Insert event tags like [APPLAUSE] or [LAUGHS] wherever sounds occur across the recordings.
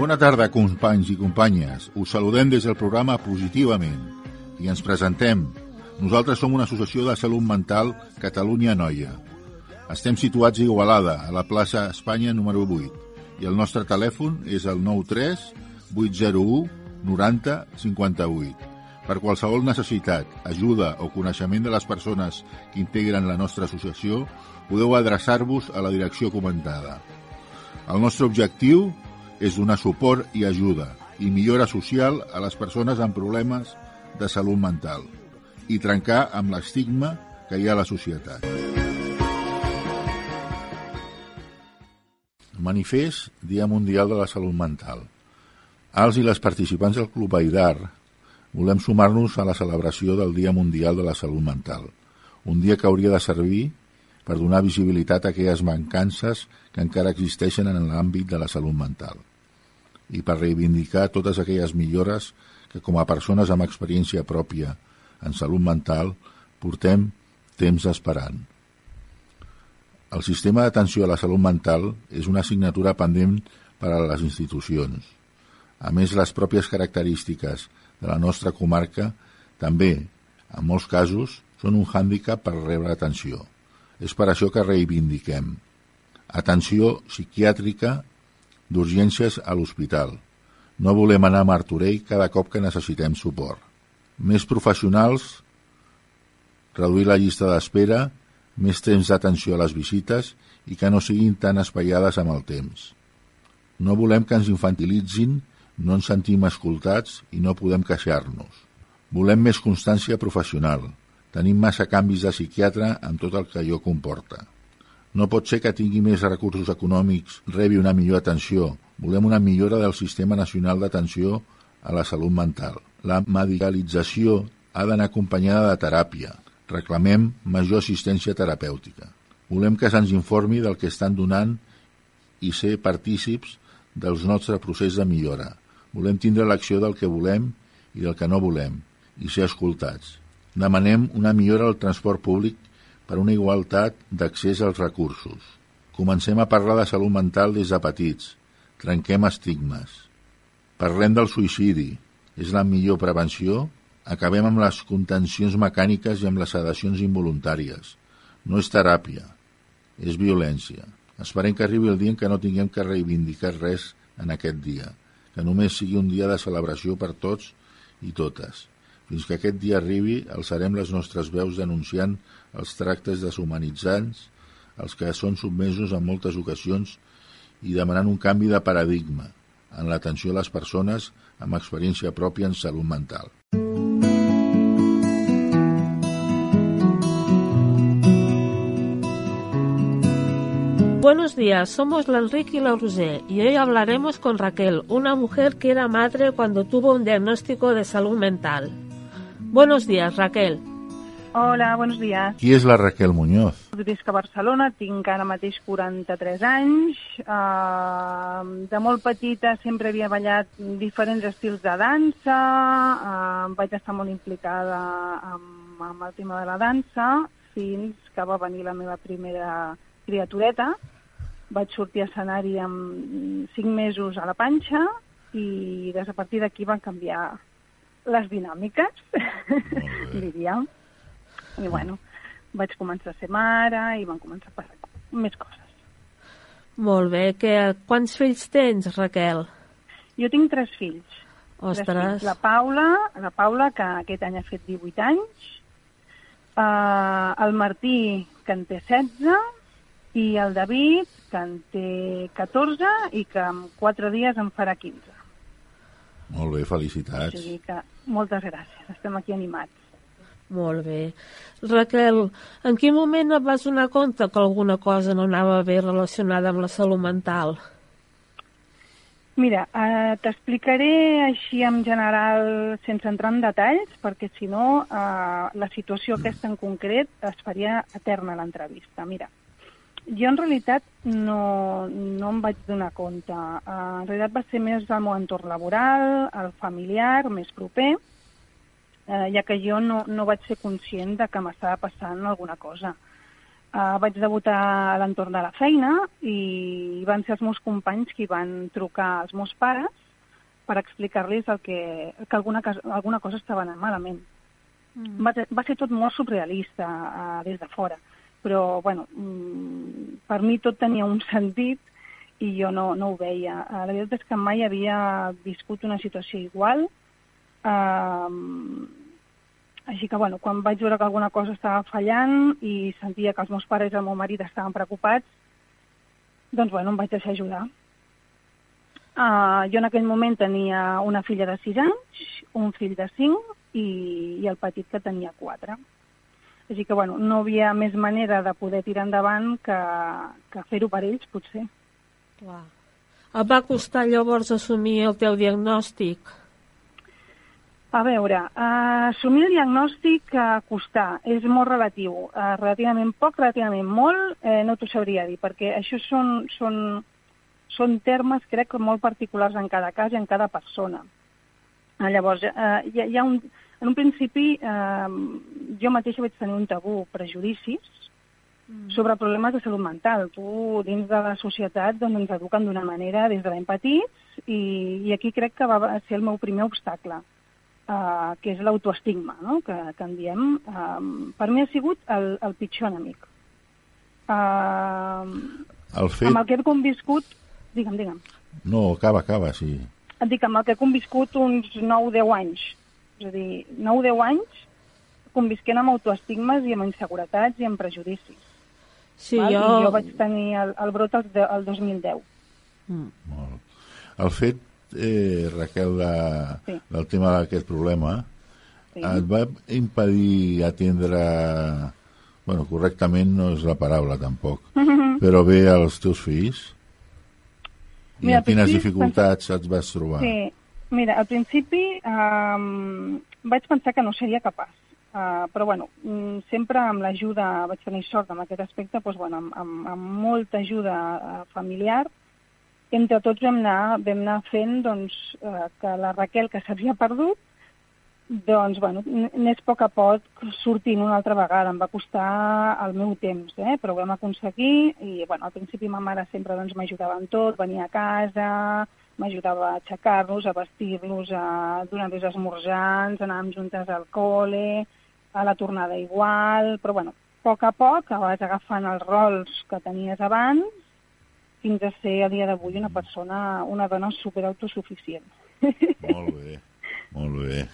Bona tarda, companys i companyes. Us saludem des del programa Positivament i ens presentem. Nosaltres som una associació de salut mental Catalunya Noia. Estem situats a Igualada, a la plaça Espanya número 8, i el nostre telèfon és el 93 801 90 58. Per qualsevol necessitat, ajuda o coneixement de les persones que integren la nostra associació, podeu adreçar-vos a la direcció comentada. El nostre objectiu és donar suport i ajuda i millora social a les persones amb problemes de salut mental i trencar amb l'estigma que hi ha a la societat. Manifest Dia Mundial de la Salut Mental. Els i les participants del Club Aidar volem sumar-nos a la celebració del Dia Mundial de la Salut Mental, un dia que hauria de servir per donar visibilitat a aquelles mancances que encara existeixen en l'àmbit de la salut mental i per reivindicar totes aquelles millores que com a persones amb experiència pròpia en salut mental portem temps esperant. El sistema d'atenció a la salut mental és una assignatura pendent per a les institucions. A més, les pròpies característiques de la nostra comarca també, en molts casos, són un hàndicap per rebre atenció. És per això que reivindiquem atenció psiquiàtrica d'urgències a l'hospital. No volem anar a Martorell cada cop que necessitem suport. Més professionals, reduir la llista d'espera, més temps d'atenció a les visites i que no siguin tan espaiades amb el temps. No volem que ens infantilitzin, no ens sentim escoltats i no podem queixar-nos. Volem més constància professional. Tenim massa canvis de psiquiatre amb tot el que allò comporta. No pot ser que tingui més recursos econòmics, rebi una millor atenció. Volem una millora del Sistema Nacional d'Atenció a la Salut Mental. La medicalització ha d'anar acompanyada de teràpia. Reclamem major assistència terapèutica. Volem que se'ns informi del que estan donant i ser partícips dels nostres procés de millora. Volem tindre l'acció del que volem i del que no volem i ser escoltats. Demanem una millora al transport públic per una igualtat d'accés als recursos. Comencem a parlar de salut mental des de petits. Trenquem estigmes. Parlem del suïcidi. És la millor prevenció? Acabem amb les contencions mecàniques i amb les sedacions involuntàries. No és teràpia, és violència. Esperem que arribi el dia en què no tinguem que reivindicar res en aquest dia, que només sigui un dia de celebració per tots i totes. Fins que aquest dia arribi, alçarem les nostres veus denunciant els tractes deshumanitzants els que són submesos en moltes ocasions i demanant un canvi de paradigma en l'atenció a les persones amb experiència pròpia en salut mental. Buenos días, somos la Enrique y la Rosé y hoy hablaremos con Raquel, una mujer que era madre cuando tuvo un diagnóstico de salud mental. Buenos días, Raquel. Hola, buenos días. Qui és la Raquel Muñoz? Visc a Barcelona, tinc ara mateix 43 anys. Uh, de molt petita sempre havia ballat diferents estils de dansa. Uh, vaig estar molt implicada amb, amb el tema de la dansa fins que va venir la meva primera criatureta. Vaig sortir a escenari amb 5 mesos a la panxa i des a partir d'aquí van canviar les dinàmiques, [LAUGHS] diríem. I bueno, vaig començar a ser mare i van començar a passar més coses. Molt bé. Que, quants fills tens, Raquel? Jo tinc tres fills. Ostres. Tres fills. La Paula, la Paula, que aquest any ha fet 18 anys, uh, el Martí, que en té 16, i el David, que en té 14 i que en 4 dies en farà 15. Molt bé, felicitats. O sigui que moltes gràcies, estem aquí animats. Molt bé. Raquel, en quin moment et vas donar compte que alguna cosa no anava bé relacionada amb la salut mental? Mira, eh, t'explicaré així en general, sense entrar en detalls, perquè si no, eh, la situació aquesta en concret es faria eterna l'entrevista. Mira, jo en realitat no, no em vaig donar compte. Eh, en realitat va ser més el meu entorn laboral, el familiar, més proper, eh, ja que jo no, no vaig ser conscient de que m'estava passant alguna cosa. Uh, vaig debutar a l'entorn de la feina i van ser els meus companys qui van trucar als meus pares per explicar-los que, que alguna, alguna cosa estava anant malament. Mm. Va, va ser tot molt surrealista uh, des de fora, però bueno, mm, per mi tot tenia un [LAUGHS] sentit i jo no, no ho veia. Uh, la veritat és que mai havia viscut una situació igual. Uh, així que, bueno, quan vaig veure que alguna cosa estava fallant i sentia que els meus pares i el meu marit estaven preocupats, doncs, bueno, em vaig deixar ajudar. Uh, jo en aquell moment tenia una filla de 6 anys, un fill de 5 i, i el petit que tenia 4. Així que, bueno, no havia més manera de poder tirar endavant que, que fer-ho per ells, potser. Clar. Et va costar llavors assumir el teu diagnòstic? A veure, uh, assumir el diagnòstic a costar és molt relatiu. Uh, relativament poc, relativament molt, eh, no t'ho sabria dir, perquè això són, són, són termes, crec, molt particulars en cada cas i en cada persona. Llavors, uh, hi, hi ha un, en un principi, uh, jo mateixa vaig tenir un tabú, prejudicis, mm. sobre problemes de salut mental. Tu, dins de la societat, doncs, ens eduquen d'una manera des de ben petits i, i aquí crec que va ser el meu primer obstacle uh, que és l'autoestigma, no? que, que en diem. Uh, per mi ha sigut el, el pitjor enemic. Uh, el fet... Amb el que he conviscut... Digue'm, digue'm. No, acaba, acaba, sí. Et dic, amb el que he conviscut uns 9-10 anys. És a dir, 9-10 anys convisquent amb autoestigmes i amb inseguretats i amb prejudicis. Sí, val? jo... I jo vaig tenir el, el brot el, el 2010. Mm. Molt. El fet eh, Raquel, de, sí. del tema d'aquest problema, sí. et va impedir atendre... Bueno, correctament no és la paraula, tampoc, mm [LAUGHS] -hmm. però bé als teus fills? I Mira, quines dificultats pens... et vas trobar? Sí, Mira, al principi um, vaig pensar que no seria capaç, uh, però bueno, mm, sempre amb l'ajuda, vaig tenir sort en aquest aspecte, doncs, bueno, amb, amb, amb molta ajuda uh, familiar, entre tots vam anar, vam anar fent doncs, eh, que la Raquel, que s'havia perdut, doncs, bueno, n'és a poc a poc sortint una altra vegada. Em va costar el meu temps, eh? però ho vam aconseguir i, bueno, al principi ma mare sempre doncs, m'ajudava en tot, venia a casa, m'ajudava a aixecar-los, a vestir-los, a donar-los esmorzants, anàvem juntes al col·le, a la tornada igual, però, bueno, a poc a poc vas agafant els rols que tenies abans fins a ser a dia d'avui una persona, una dona superautosuficient. Molt bé, molt bé.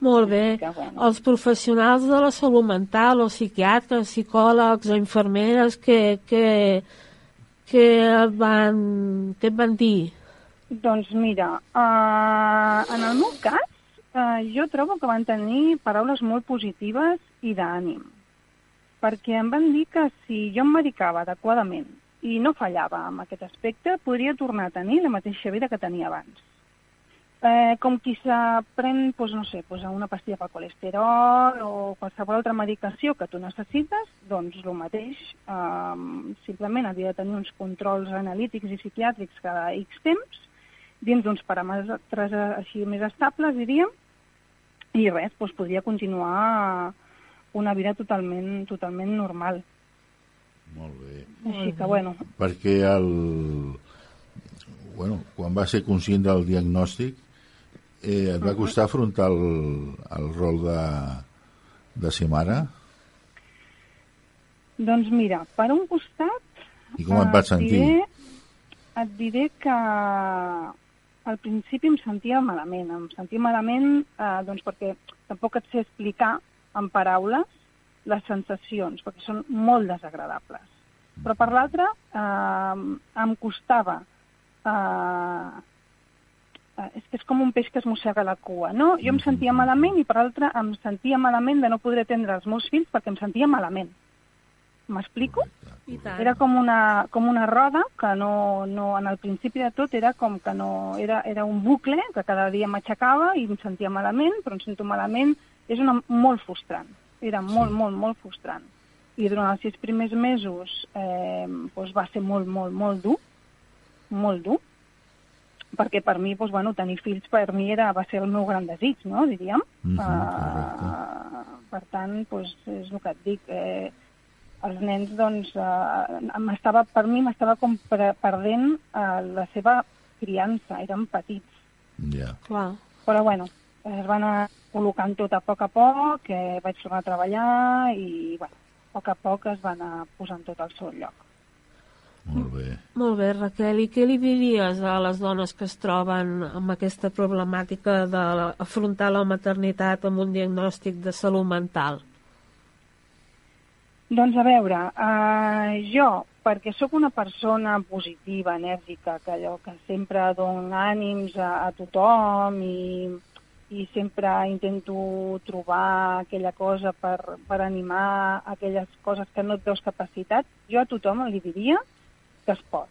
Molt bé. Que, bueno. Els professionals de la salut mental, o psiquiatres, psicòlegs o infermeres, que, que, que, van, què et van dir? Doncs mira, uh, en el meu cas, uh, jo trobo que van tenir paraules molt positives i d'ànim, perquè em van dir que si jo em medicava adequadament i no fallava en aquest aspecte, podria tornar a tenir la mateixa vida que tenia abans. Eh, com qui s'aprèn, doncs, no sé, doncs una pastilla pel colesterol o qualsevol altra medicació que tu necessites, doncs el mateix. Eh, simplement havia de tenir uns controls analítics i psiquiàtrics cada X temps, dins d'uns paràmetres així més estables, diríem, i res, doncs podria continuar una vida totalment, totalment normal. Molt bé. Així que, bueno... Perquè el... Bueno, quan va ser conscient del diagnòstic, eh, et va costar afrontar el, el rol de, de ser mare? Doncs mira, per un costat... I com et vas sentir? Diré, et diré que al principi em sentia malament. Em sentia malament eh, doncs perquè tampoc et sé explicar en paraules les sensacions, perquè són molt desagradables. Però per l'altra, eh, em costava... Eh, eh, és que és com un peix que es mossega la cua, no? Jo em sentia malament i per l'altra em sentia malament de no poder atendre els meus fills perquè em sentia malament. M'explico? Era com una, com una roda que no, no, en el principi de tot era com que no, era, era un bucle que cada dia m'aixecava i em sentia malament, però em sento malament, és una, molt frustrant era molt, sí. molt, molt frustrant. I durant els sis primers mesos eh, doncs va ser molt, molt, molt dur, molt dur, perquè per mi, doncs, bueno, tenir fills per mi era, va ser el meu gran desig, no?, diríem. Mm -hmm, uh, per tant, doncs, és el que et dic. Eh, els nens, doncs, eh, m'estava, per mi m'estava com perdent eh, la seva criança, eren petits. Ja. Yeah. Clar. Però, bueno, es van anar col·locant tot a poc a poc, eh, vaig tornar a treballar i, bueno, a poc a poc es van anar posant tot al seu lloc. Molt bé. Molt bé, Raquel. I què li diries a les dones que es troben amb aquesta problemàtica d'afrontar la maternitat amb un diagnòstic de salut mental? Doncs a veure, eh, jo, perquè sóc una persona positiva, enèrgica, que allò que sempre dona ànims a, a tothom i, i sempre intento trobar aquella cosa per, per animar aquelles coses que no et veus capacitat, jo a tothom li diria que es pot.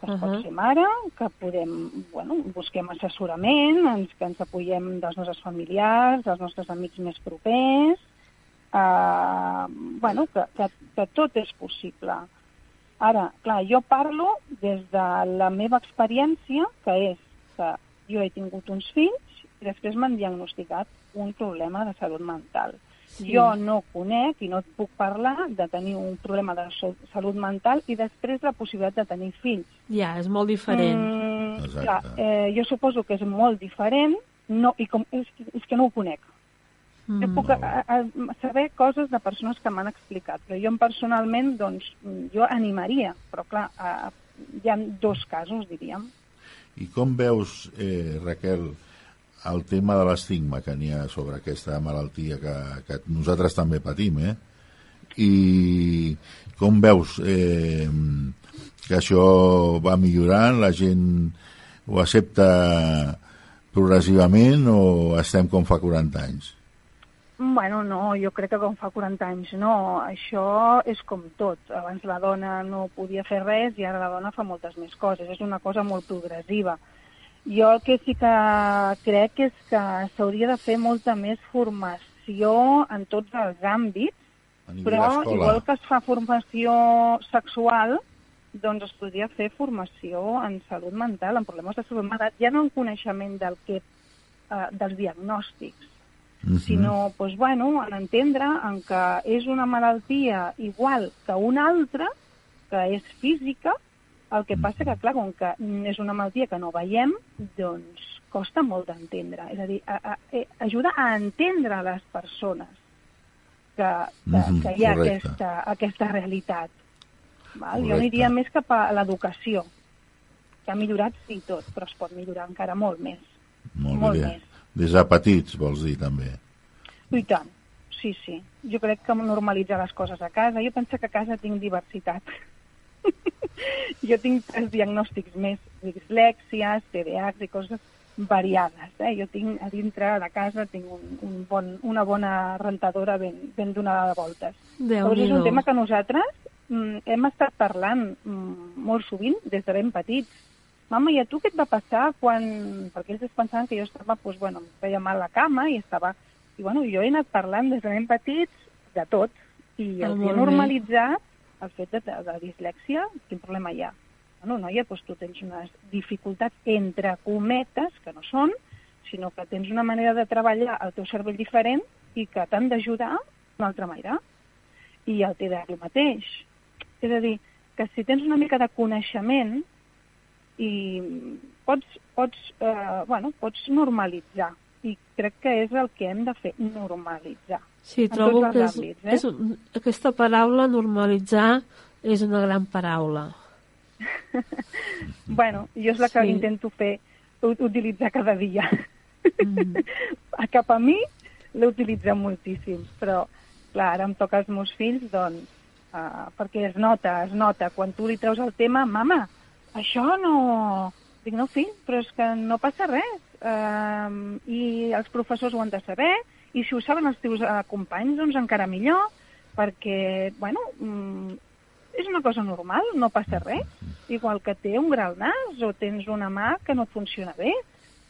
Que es uh -huh. pot ser mare, que podem, bueno, busquem assessorament, ens, que ens apoyem dels nostres familiars, dels nostres amics més propers, eh, bueno, que, que, que tot és possible. Ara, clar, jo parlo des de la meva experiència, que és que jo he tingut uns fills i després m'han diagnosticat un problema de salut mental. Sí. Jo no conec i no et puc parlar de tenir un problema de salut mental i després la possibilitat de tenir fills. Ja, és molt diferent. Mm, clar, eh, jo suposo que és molt diferent no, i com, és, és que no ho conec. Mm. Jo puc a, a, saber coses de persones que m'han explicat, però jo personalment, doncs, jo animaria, però clar, a, hi ha dos casos, diríem. I com veus, eh, Raquel, el tema de l'estigma que n'hi ha sobre aquesta malaltia que, que nosaltres també patim, eh? I com veus eh, que això va millorant, la gent ho accepta progressivament o estem com fa 40 anys? Bueno, no, jo crec que com fa 40 anys no. Això és com tot. Abans la dona no podia fer res i ara la dona fa moltes més coses. És una cosa molt progressiva. Jo el que sí que crec és que s'hauria de fer molta més formació en tots els àmbits, però igual que es fa formació sexual, doncs es podria fer formació en salut mental, en problemes de salut mental, ja no en coneixement del que, eh, dels diagnòstics, uh mhm. -huh. sinó doncs, bueno, en entendre en que és una malaltia igual que una altra, que és física, el que passa que, clar, com que és una malaltia que no veiem, doncs costa molt d'entendre. És a dir, a, a, a, eh, ajuda a entendre les persones que, que, mm -hmm, que hi ha aquesta, aquesta realitat. Val? Jo aniria més cap a l'educació, que ha millorat sí tot, però es pot millorar encara molt més. Molt, molt bé. més. Des de petits, vols dir, també. I tant, sí, sí. Jo crec que normalitzar les coses a casa. Jo penso que a casa tinc diversitat. Jo tinc tres diagnòstics més, dislèxies, TDAH i coses variades. Eh? Jo tinc a dintre de casa tinc un, un bon, una bona rentadora ben, ben donada de voltes. Llavors és un tema que nosaltres mm, hem estat parlant mm, molt sovint des de ben petits. Mama, i a tu què et va passar quan... Perquè ells es pensaven que jo estava, doncs, bueno, em feia mal la cama i estava... I bueno, jo he anat parlant des de ben petits de tot. I ah, els he normalitzat el fet de, de, de dislèxia, quin problema hi ha? Bueno, noia, doncs tu tens unes dificultats entre cometes, que no són, sinó que tens una manera de treballar el teu cervell diferent i que t'han d'ajudar d'una altra manera. I el TDAH el mateix. És a dir, que si tens una mica de coneixement i pots, pots, eh, bueno, pots normalitzar. I crec que és el que hem de fer, normalitzar. Sí, trobo que és, àmbits, eh? és un, aquesta paraula, normalitzar, és una gran paraula. [LAUGHS] bueno, jo és la que sí. intento fer, utilitzar cada dia. Mm. [LAUGHS] a cap a mi l'utilitzo moltíssim, però clar, ara em toca als meus fills, doncs, uh, perquè es nota, es nota. Quan tu li treus el tema, mama, això no... Dic, no, fill, però és que no passa res. Uh, I els professors ho han de saber, i si ho saben els teus eh, companys, doncs encara millor, perquè, bueno, mm, és una cosa normal, no passa res. Igual que té un gra al nas o tens una mà que no et funciona bé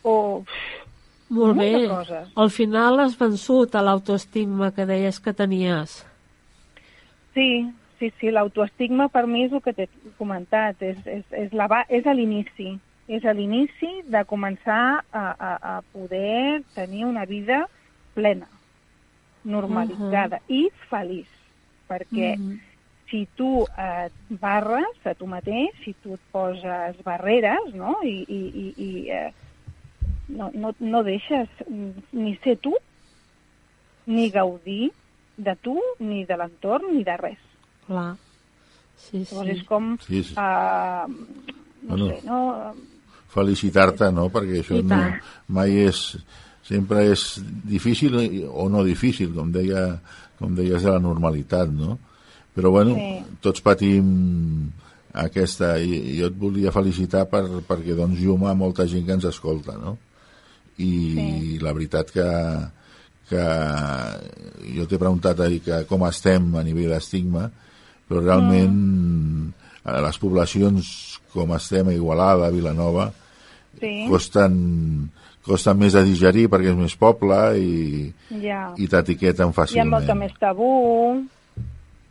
o... Molt bé. Coses. Al final has vençut a l'autoestigma que deies que tenies. Sí, sí, sí, l'autoestigma per mi és el que t'he comentat, és, és, és, la, és a l'inici, és a l'inici de començar a, a, a poder tenir una vida plena, normalitzada uh -huh. i feliç, perquè uh -huh. si tu et barres a tu mateix, si tu et poses barreres, no? I, i, i, i eh, no, no, no deixes ni ser tu, ni gaudir de tu, ni de l'entorn, ni de res. Clar. Sí, sí. Llavors és com... Sí, sí. Uh, no Bueno. sé, no? Felicitar-te, no? Perquè això no, mai és... Sempre és difícil o no difícil, com, deia, com deies de la normalitat, no? Però, bueno, Sí. tots patim aquesta... I, jo et volia felicitar per, perquè doncs llum a molta gent que ens escolta, no? I Sí. la veritat que, que jo t'he preguntat ahir que com estem a nivell d'estigma, però realment Mm. les poblacions com estem a Igualada, a Vilanova, Sí, costen, costen més de digerir perquè és més poble i, ja. i t'etiqueten Hi ha fàcilment. molta més tabú.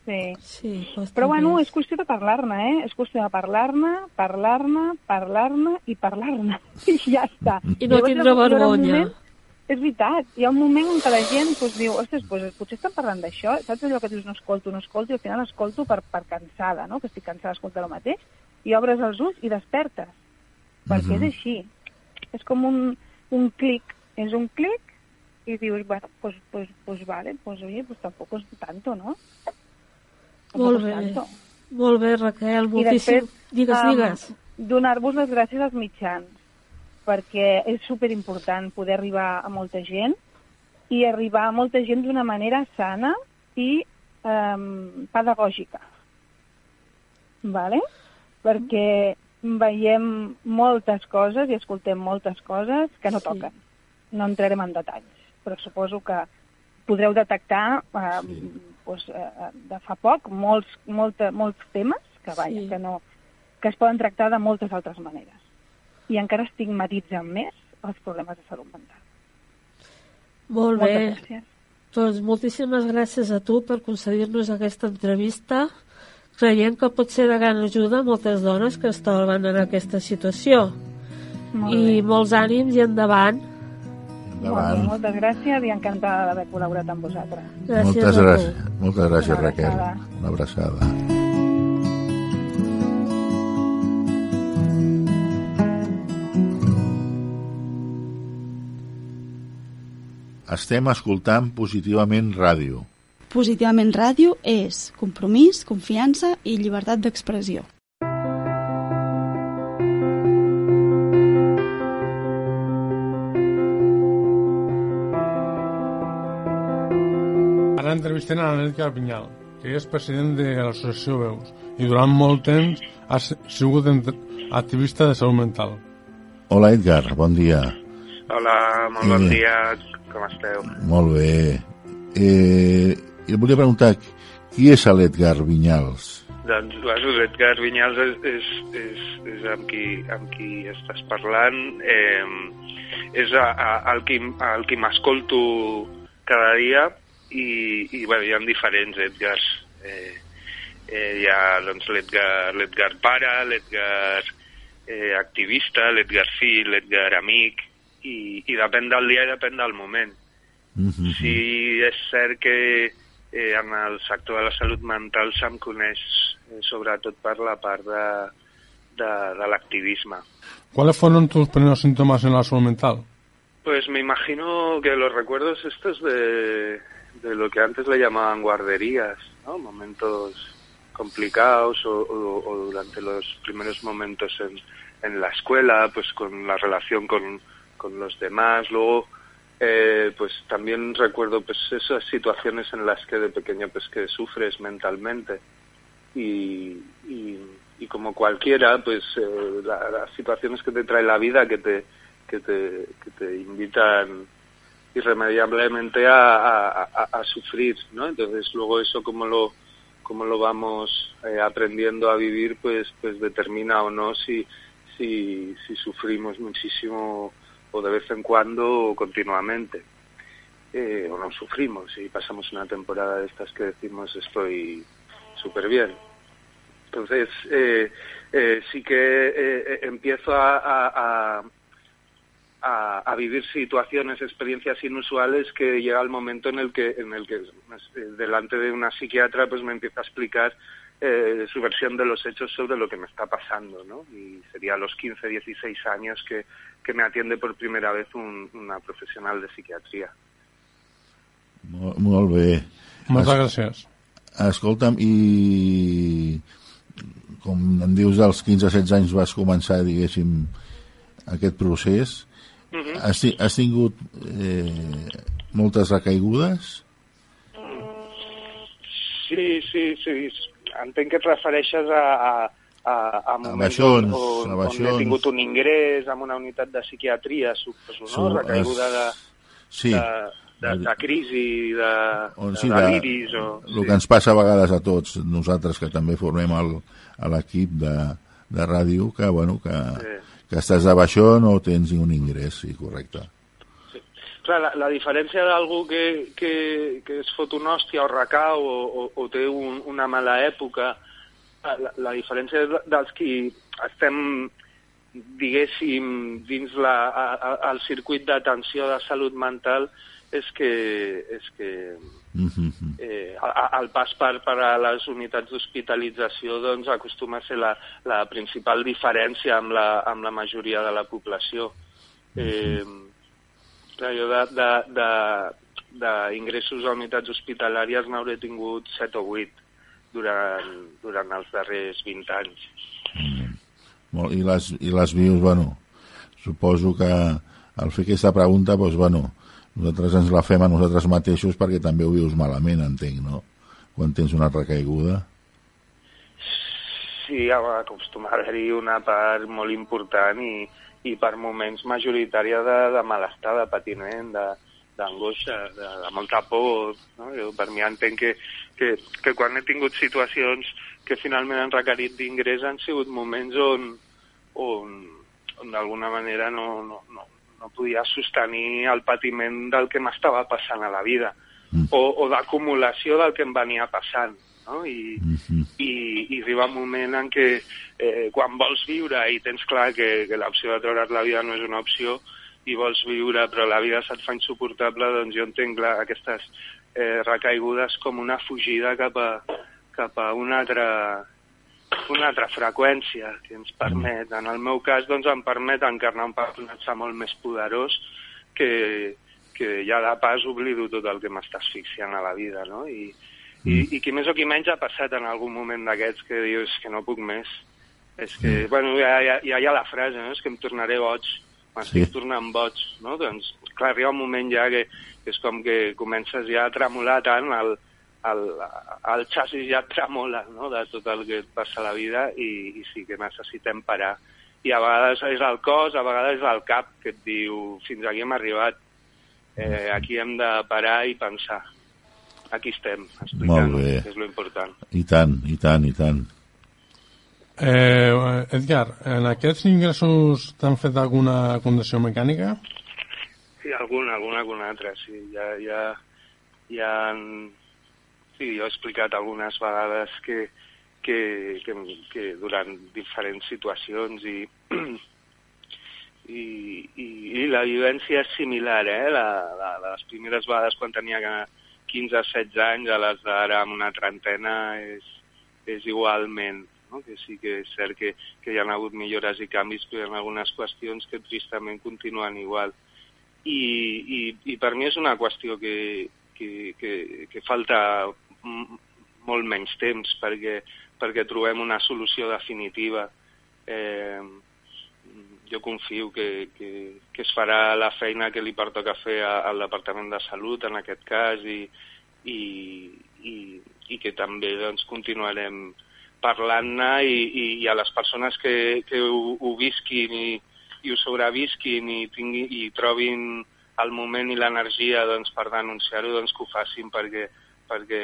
Sí. Sí, costa Però bueno, és qüestió de parlar-ne, eh? És qüestió de parlar-ne, parlar-ne, parlar-ne i parlar-ne. [LAUGHS] I ja està. I no tindre vergonya. moment- És veritat, hi ha un moment en què la gent pues, diu, ostres, pues, potser estan parlant d'això, saps allò que dius no escolto, no escolto, i al final escolto per, per cansada, no? que estic cansada d'escoltar el mateix, i obres els ulls i despertes, perquè Mhm. és així. És com un, un clic, és un clic, i dius, bueno, pues, pues, pues vale, pues oye, pues tampoco es tanto, ¿no? Tampoco Molt bé. tanto. Molt bé, Raquel, I moltíssim. després, Digues, um, digues. donar-vos les gràcies als mitjans, perquè és superimportant poder arribar a molta gent i arribar a molta gent d'una manera sana i um, pedagògica. Vale? Perquè veiem moltes coses i escoltem moltes coses que no Sí. toquen. No entrarem en detalls, però suposo que podreu detectar eh, Sí. doncs, eh, de fa poc molts, molta, molts temes que, vaja, Sí. que, no, que es poden tractar de moltes altres maneres. I encara estigmatitzen més els problemes de salut mental. Molt bé. Moltes gràcies. Doncs moltíssimes gràcies a tu per concedir-nos aquesta entrevista. Creiem que pot ser de gran ajuda a moltes dones que es troben en aquesta situació. Molt I bé. molts ànims i endavant. Molt bé, Endavant. moltes gràcies i encantada d'haver col·laborat amb vosaltres. Gràcies Moltes gràcies, moltes gràcies, Una Raquel. abraçada. Una abraçada. Estem escoltant positivament ràdio. Positivament Ràdio és compromís, confiança i llibertat d'expressió. Ara entrevistem a l'Anet Carpinyal, que és president de l'associació Veus i durant molt temps ha sigut activista de salut mental. Hola, Edgar, bon dia. Hola, molt bon dia, com esteu? Molt bé. Eh, jo volia preguntar, qui és l'Edgar Vinyals? Doncs l'Edgar Vinyals és, és, és, és amb, qui, amb qui estàs parlant. Eh, és a, a, el qui, el qui m'escolto cada dia i, i bueno, hi ha diferents Edgars. Eh, eh, hi ha doncs, l'Edgar pare, l'Edgar eh, activista, l'Edgar fill, l'Edgar amic, i, i depèn del dia i depèn del moment. Mhm. Sí, és cert que eh, en el sector de la salut mental se'm coneix eh, sobretot per la part de, de, de l'activisme. ¿Cuáles fueron tus primeros síntomas en la salud mental? Pues me imagino que los recuerdos estos de, de lo que antes le llamaban guarderías, ¿no? Momentos complicados o, o- o durante los primeros momentos en, en la escuela, pues con la relación con, con los demás. Luego, eh, pues también recuerdo pues esas situaciones en las que de pequeño pues que sufres mentalmente y, y, como cualquiera, pues eh, la- las situaciones que te trae la vida que te, que te, que te invitan irremediablemente a, a, sufrir, ¿no? Entonces luego eso como lo como lo vamos eh, aprendiendo a vivir, pues pues determina o no si si si sufrimos muchísimo o de vez en cuando continuamente. Eh, o no sufrimos y pasamos una temporada de estas que decimos estoy súper bien. Entonces, eh, eh, sí que eh, empiezo a, a- a- vivir situaciones, experiencias inusuales que llega el momento en el que, en el que delante de una psiquiatra pues me empieza a explicar eh, su versión de los hechos sobre lo que me está pasando, ¿no? Y sería a los 15, 16 años que, que me atiende por primera vez un, una profesional de psiquiatria. Molt, molt bé. Moltes Es- gràcies. Escolta'm, i com em dius, als 15-16 anys vas començar, diguéssim, aquest procés. Mhm. Has, ti- has tingut eh, moltes recaigudes? Sí, sí, sí. Entenc que et refereixes a, a, a, a moments baixons, on, on, baixons. he tingut un ingrés en una unitat de psiquiatria, suposo, no? Recaiguda de, Sí. de, de, de crisi, de, O, sí, de, deliris... O, el que ens passa a vegades a tots, nosaltres que també formem l'equip de, de ràdio, que, bueno, que, Sí. que estàs de baixó no tens ni un ingrés, sí, correcte. Clar, la, la diferència d'algú que, que, que es fot una hòstia o recau o, o, o té un, una mala època, la, la diferència és dels qui estem, diguéssim, dins la, a, a, el circuit d'atenció de salut mental és que, és que Mhm. eh, el pas per, per a les unitats d'hospitalització doncs, acostuma a ser la, la principal diferència amb la, amb la majoria de la població. Eh, clar, jo d'ingressos a unitats hospitalàries n'hauré tingut 7 o 8 durant, durant els darrers 20 anys. Molt, i, les, I les vius, bueno, suposo que al fer aquesta pregunta, doncs, bueno, nosaltres ens la fem a nosaltres mateixos perquè també ho vius malament, entenc, no? Quan tens una recaiguda. Sí, acostuma a haver-hi una part molt important i, i per moments majoritària de, de malestar, de patiment, de, d'angoixa, de, de molta por. No? Jo per mi entenc que, que, que quan he tingut situacions que finalment han requerit d'ingrés han sigut moments on, on, on d'alguna manera no, no, no, no podia sostenir el patiment del que m'estava passant a la vida o, o d'acumulació del que em venia passant. No? I, i, i arriba un moment en què eh, quan vols viure i tens clar que, que l'opció de treure't la vida no és una opció i vols viure però la vida se't fa insuportable, doncs jo entenc la, aquestes eh, recaigudes com una fugida cap a, cap a una altra, una altra freqüència que ens permet, en el meu cas, doncs em permet encarnar un personatge molt més poderós que, que ja de pas oblido tot el que m'està asfixiant a la vida, no? I, i, i qui més o qui menys ha passat en algun moment d'aquests que dius que no puc més. És que, bueno, ja, ja, ja hi ha la frase, no? És que em tornaré boig, m'estic Sí. tornant boig, no? Doncs, clar, arriba un moment ja que, que és com que comences ja a tremolar tant, el, el, el xassis ja tremola, no?, de tot el que et passa a la vida i, i sí que necessitem parar. I a vegades és el cos, a vegades és el cap que et diu fins aquí hem arribat, eh, aquí hem de parar i pensar. Aquí estem, explicant, Molt bé. que és lo important. I tant, i tant, i tant. Eh, Edgar, en aquests ingressos t'han fet alguna condició mecànica? Sí, alguna, alguna, alguna altra, sí. Ja, ja, ja han... Sí, jo he explicat algunes vegades que, que, que, que durant diferents situacions i, [CLEARS THROAT] i, i, i la vivència és similar, eh? La, la, les primeres vegades quan tenia 15 o 16 anys a les d'ara amb una trentena és, és igualment, no? que sí que és cert que, que hi ha hagut millores i canvis, però hi ha algunes qüestions que tristament continuen igual. I, i, i per mi és una qüestió que, que, que, que falta molt menys temps perquè, perquè trobem una solució definitiva. Eh, jo confio que, que, que es farà la feina que li pertoca fer al Departament de Salut en aquest cas i, i, i, i que també doncs, continuarem parlant-ne i, i, i a les persones que, que ho, ho visquin i, i ho sobrevisquin i, tingui, i trobin el moment i l'energia doncs, per denunciar-ho, doncs que ho facin perquè, perquè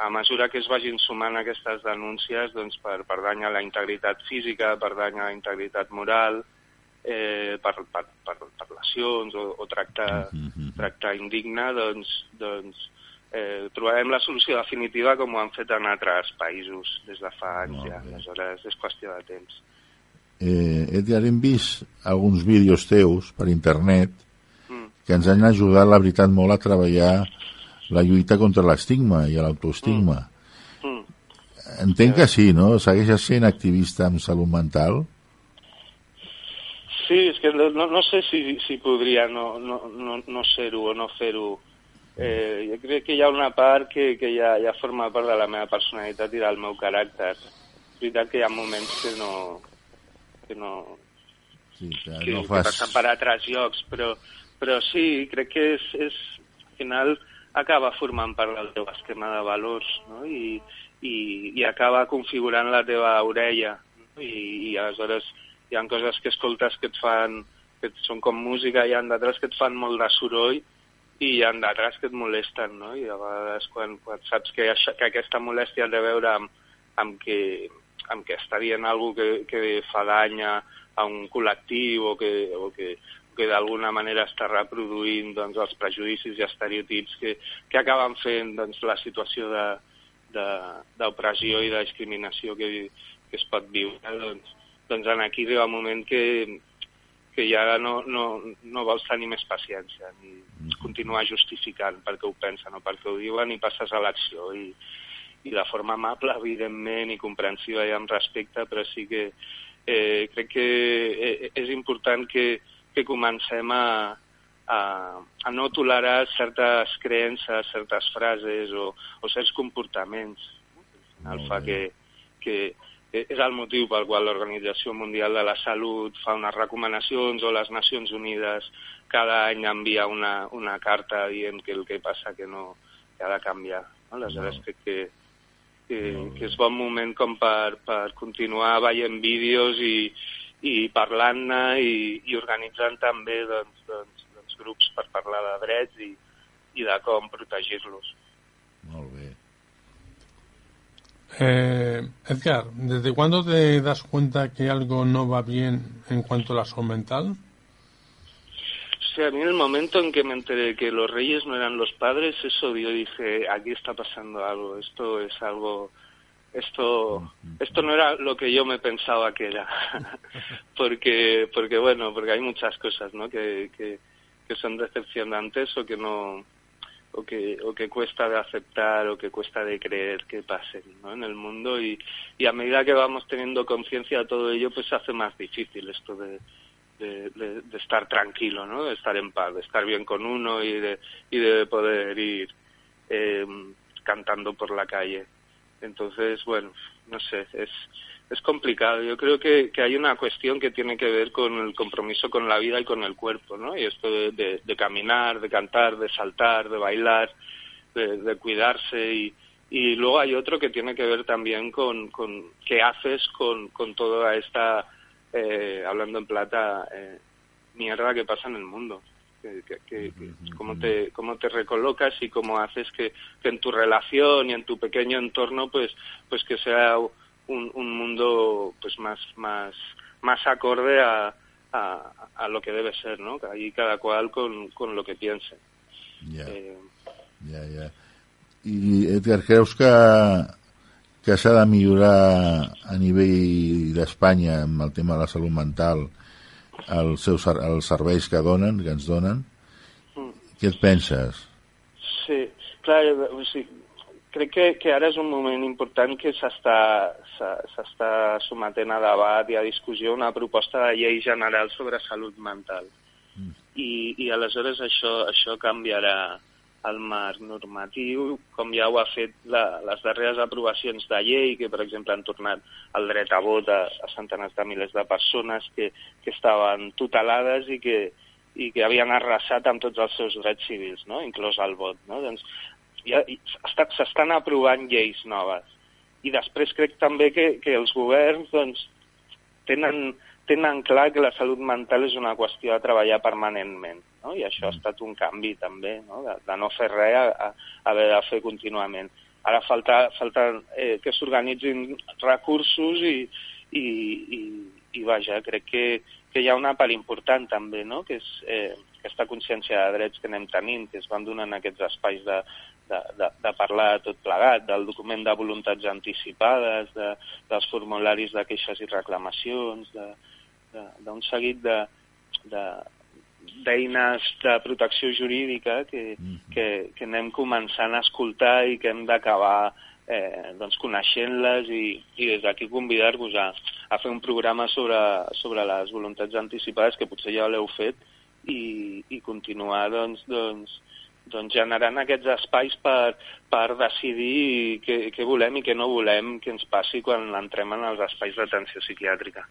a mesura que es vagin sumant aquestes denúncies doncs, per, per dany a la integritat física, per dany a la integritat moral, eh, per, per, per, per lesions o, o tractar, tractar indigne, doncs, doncs eh, trobarem la solució definitiva com ho han fet en altres països des de fa anys ja. Aleshores, és qüestió de temps. Eh, Edgar, hem vist alguns vídeos teus per internet Mm. que ens han ajudat, la veritat, molt a treballar la lluita contra l'estigma i l'autoestigma. Mm. entenc que sí, no? Segueixes sent activista en salut mental? Sí, és que no, no sé si, si podria no, no, no, no ser-ho o no fer-ho. Eh, jo crec que hi ha una part que, que ja, ja forma part de la meva personalitat i del meu caràcter. És veritat que hi ha moments que no... que no... Sí, que, que, no que fas... passen per altres llocs, però, però sí, crec que és, és, al final acaba formant part del teu esquema de valors no? I, i, i acaba configurant la teva orella no? I, i aleshores hi ha coses que escoltes que et fan que són com música, hi ha d'altres que et fan molt de soroll i hi ha d'altres que et molesten, no? I a vegades quan, quan saps que, això, que aquesta molèstia ha de veure amb, amb, que, amb que està dient alguna que, que fa dany a, a un col·lectiu o que, o que, que d'alguna manera està reproduint doncs, els prejudicis i estereotips que, que acaben fent doncs, la situació d'opressió i de discriminació que, que es pot viure, doncs, doncs en aquí arriba un moment que, que ja no, no, no vols tenir més paciència ni continuar justificant perquè ho pensen o perquè ho diuen i passes a l'acció. I, i de forma amable, evidentment, i comprensiva i amb respecte, però sí que eh, crec que eh, és important que, que comencem a, a, a no tolerar certes creences, certes frases o, o certs comportaments. Al fa que, que, és el motiu pel qual l'Organització Mundial de la Salut fa unes recomanacions o les Nacions Unides cada any envia una, una carta dient que el que passa que no que ha de canviar. No? Aleshores crec que, que, que és bon moment com per, per continuar veient vídeos i, i parlant-ne i, i organitzant també doncs, doncs, doncs, grups per parlar de drets i, i de com protegir-los. Molt bé. Eh, Edgar, ¿desde cuándo te das cuenta que algo no va bien en cuanto a la salud mental? O sea, a mí en el momento en que me enteré que los reyes no eran los padres, eso yo dije, aquí está pasando algo, esto es algo, esto, esto no era lo que yo me pensaba que era, [LAUGHS] porque, porque bueno, porque hay muchas cosas, ¿no? Que, que, que son decepcionantes o que no, o que, o que cuesta de aceptar o que cuesta de creer que pasen ¿no? en el mundo y, y a medida que vamos teniendo conciencia de todo ello pues se hace más difícil esto de, de, de, de, estar tranquilo, ¿no? de estar en paz, de estar bien con uno y de, y de poder ir eh, cantando por la calle. Entonces, bueno, no sé, es, es complicado. Yo creo que, que, hay una cuestión que tiene que ver con el compromiso con la vida y con el cuerpo, ¿no? Y esto de, de, caminar, de cantar, de saltar, de bailar, de, de cuidarse y, y, luego hay otro que tiene que ver también con, con qué haces con, con toda esta, eh, hablando en plata, eh, mierda que pasa en el mundo. Que, que, que, cómo te cómo te recolocas y cómo haces que, que en tu relación y en tu pequeño entorno pues pues que sea un, un mundo pues más más más acorde a, a, a, lo que debe ser, ¿no? Ahí cada cual con, con lo que piense. Ja, eh... ja, ja. I Edgar, creus que, que s'ha de millorar a nivell d'Espanya amb el tema de la salut mental els, seus, els serveis que donen, que ens donen? Mm. Què et penses? Sí, clar, o sigui, crec que, que ara és un moment important que s'està sometent a debat i a discussió una proposta de llei general sobre salut mental. Mm. I, I aleshores això, això canviarà el marc normatiu, com ja ho ha fet la, les darreres aprovacions de llei, que per exemple han tornat el dret a vot a, a centenars de milers de persones que, que estaven tutelades i que, i que havien arrasat amb tots els seus drets civils, no? inclòs el vot. No? Doncs s'estan aprovant lleis noves. I després crec també que, que els governs doncs, tenen, tenen clar que la salut mental és una qüestió a treballar permanentment. No? I això ha estat un canvi també, no? De, de no fer res a, a, haver de fer contínuament. Ara falta, falta eh, que s'organitzin recursos i, i, i, i vaja, crec que, que hi ha una part important també, no? que és eh, aquesta consciència de drets que anem tenint, que es van donant aquests espais de, de, de, de parlar tot plegat, del document de voluntats anticipades, de, dels formularis de queixes i reclamacions, d'un seguit de, de, d'eines de protecció jurídica que, mm -hmm. que, que anem començant a escoltar i que hem d'acabar eh, doncs coneixent-les i, i des d'aquí convidar-vos a, a fer un programa sobre, sobre les voluntats anticipades que potser ja l'heu fet i, i continuar doncs, doncs, doncs generant aquests espais per, per decidir què, què volem i què no volem que ens passi quan entrem en els espais d'atenció psiquiàtrica.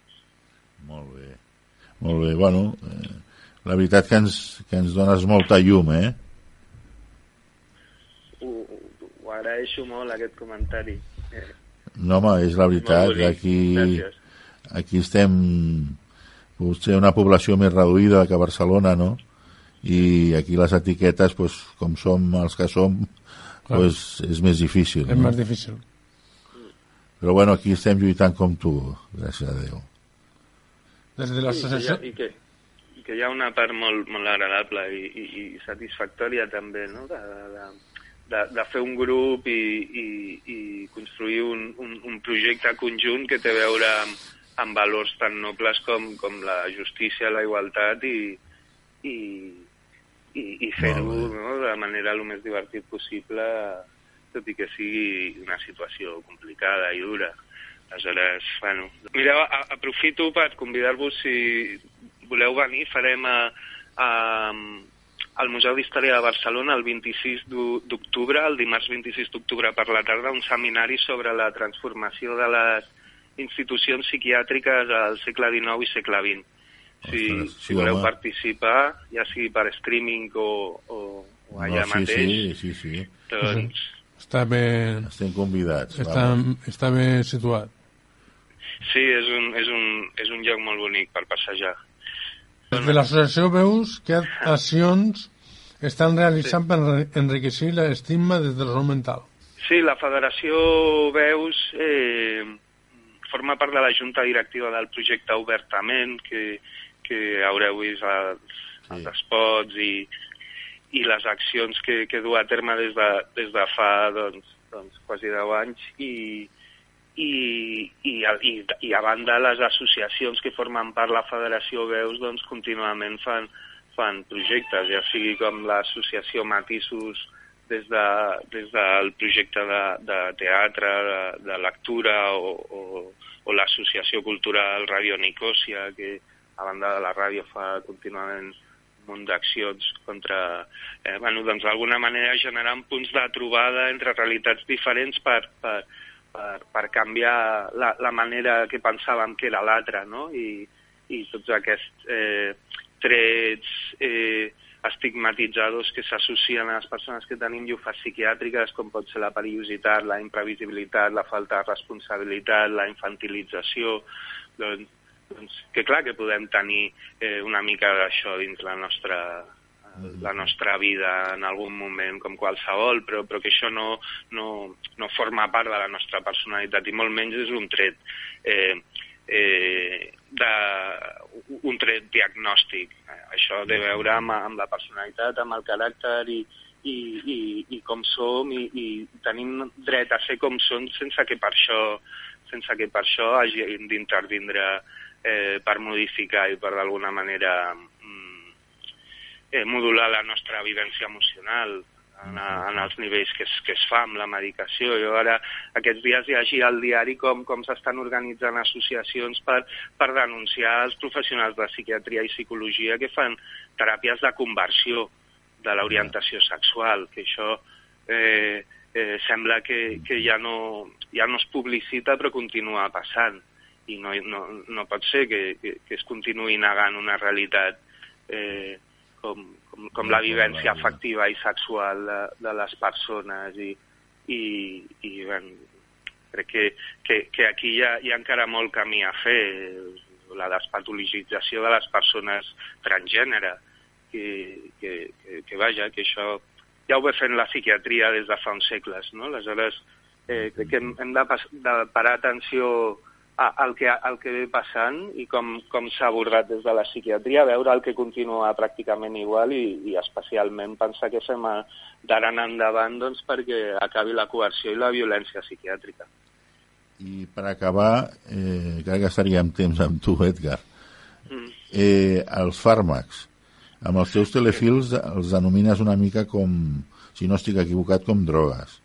Molt bé. Molt bé. Bueno, eh, la veritat que ens, que ens dones molta llum, eh? Ho, ho agraeixo molt, aquest comentari. Eh, No, home, és la veritat. Aquí, Gràcies. aquí estem potser una població més reduïda que Barcelona, no? I aquí les etiquetes, pues, com som els que som, Clar. pues, és més difícil. És no? més difícil. Però bueno, aquí estem lluitant com tu, gràcies a Déu. Des de I l'associació... i, que, I que hi ha una part molt, molt agradable i, i, i satisfactòria també, no?, de, de, de, de fer un grup i, i, i construir un, un, un projecte conjunt que té a veure amb, amb valors tan nobles com, com la justícia, la igualtat i, i, i, i fer-ho no, de la manera el més divertit possible, tot i que sigui una situació complicada i dura. Aleshores, bueno... Mireu, aprofito per convidar-vos, si voleu venir, farem a, a, al Museu d'Història de Barcelona el 26 d'u- d'octubre, el dimarts 26 d'octubre per la tarda, un seminari sobre la transformació de les institucions psiquiàtriques al segle XIX i segle XX. Si, Ostres, sí, si voleu home. participar, ja sigui per streaming o, o, o allà no, sí, mateix, sí, sí, sí. doncs... Està bé, Estem convidats. està, vamos. està bé situat. Sí, és un, és, un, és un lloc molt bonic per passejar. Des de l'associació veus que accions estan realitzant per enriquir l'estigma des de la salut mental. Sí, la Federació Veus eh, forma part de la junta directiva del projecte Obertament, que, que haureu vist els, Sí. els spots i, i les accions que, que du a terme des de, des de fa doncs, doncs, quasi 10 anys i, i, i, i, i a banda les associacions que formen part la Federació Veus doncs, contínuament fan, fan projectes, ja sigui com l'associació Matissos des, de, des del projecte de, de teatre, de, de lectura o, o, o l'associació cultural Radio Nicòsia, que a banda de la ràdio fa contínuament un munt d'accions contra... Eh, bueno, doncs d'alguna manera generant punts de trobada entre realitats diferents per, per, per, per canviar la, la manera que pensàvem que era l'altra, no? I, i tots aquests eh, trets eh, estigmatitzadors que s'associen a les persones que tenim llufes psiquiàtriques, com pot ser la perillositat, la imprevisibilitat, la falta de responsabilitat, la infantilització, doncs, doncs que clar que podem tenir eh, una mica d'això dins la nostra, la nostra vida en algun moment com qualsevol, però, però que això no, no, no forma part de la nostra personalitat i molt menys és un tret eh, eh, de, un tret diagnòstic. Això a veure amb, amb la personalitat, amb el caràcter i, i, i, i com som i, i tenim dret a ser com som sense que per això, sense que per això hagin d'intervindre eh, per modificar i per d'alguna manera eh, modular la nostra vivència emocional en, a, en els nivells que es, que es fa amb la medicació. Jo ara aquests dies llegia al diari com, com s'estan organitzant associacions per, per denunciar els professionals de psiquiatria i psicologia que fan teràpies de conversió de l'orientació sexual, que això eh, eh, sembla que, que ja, no, ja no es publicita però continua passant i no, no, no pot ser que, que, que es continuï negant una realitat eh, com, com, com la vivència afectiva i sexual de, de les persones i, i, i bueno, crec que, que, que aquí hi ha, hi ha encara molt camí a fer la despatologització de les persones transgènere que, que, que, que vaja, que això ja ho ve fent la psiquiatria des de fa uns segles, no? Aleshores, eh, crec que hem, hem de, pas, de parar atenció a, al, que, al que ve passant i com, com s'ha abordat des de la psiquiatria, veure el que continua pràcticament igual i, i especialment pensar que fem d'ara en endavant doncs, perquè acabi la coerció i la violència psiquiàtrica. I per acabar, eh, crec que estaríem temps amb tu, Edgar. Mm. Eh, els fàrmacs, amb els teus telefils els denomines una mica com, si no estic equivocat, com drogues.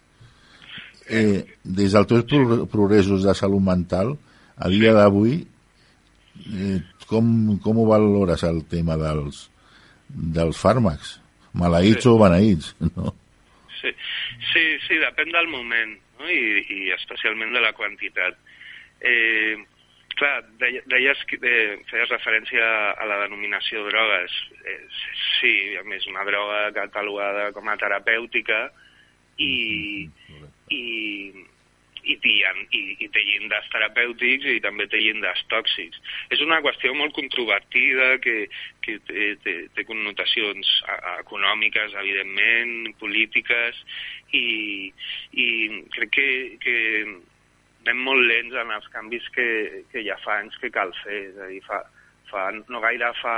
eh, des dels teus pro progressos de salut mental, a dia d'avui, eh, com, com ho valores el tema dels, dels fàrmacs? Maleïts sí. o beneïts, [LAUGHS] no? Sí, sí, sí depèn del moment no? I, i especialment de la quantitat. Eh, clar, deies eh, feies referència a la denominació drogues. Eh, sí, a més, una droga catalogada com a terapèutica i, i, i, i, i té llindars terapèutics i també té llindars tòxics. És una qüestió molt controvertida que, que té, té, té connotacions econòmiques, evidentment, polítiques, i, i crec que, que anem molt lents en els canvis que, que ja fa anys que cal fer. És a dir, fa, fa, no gaire fa,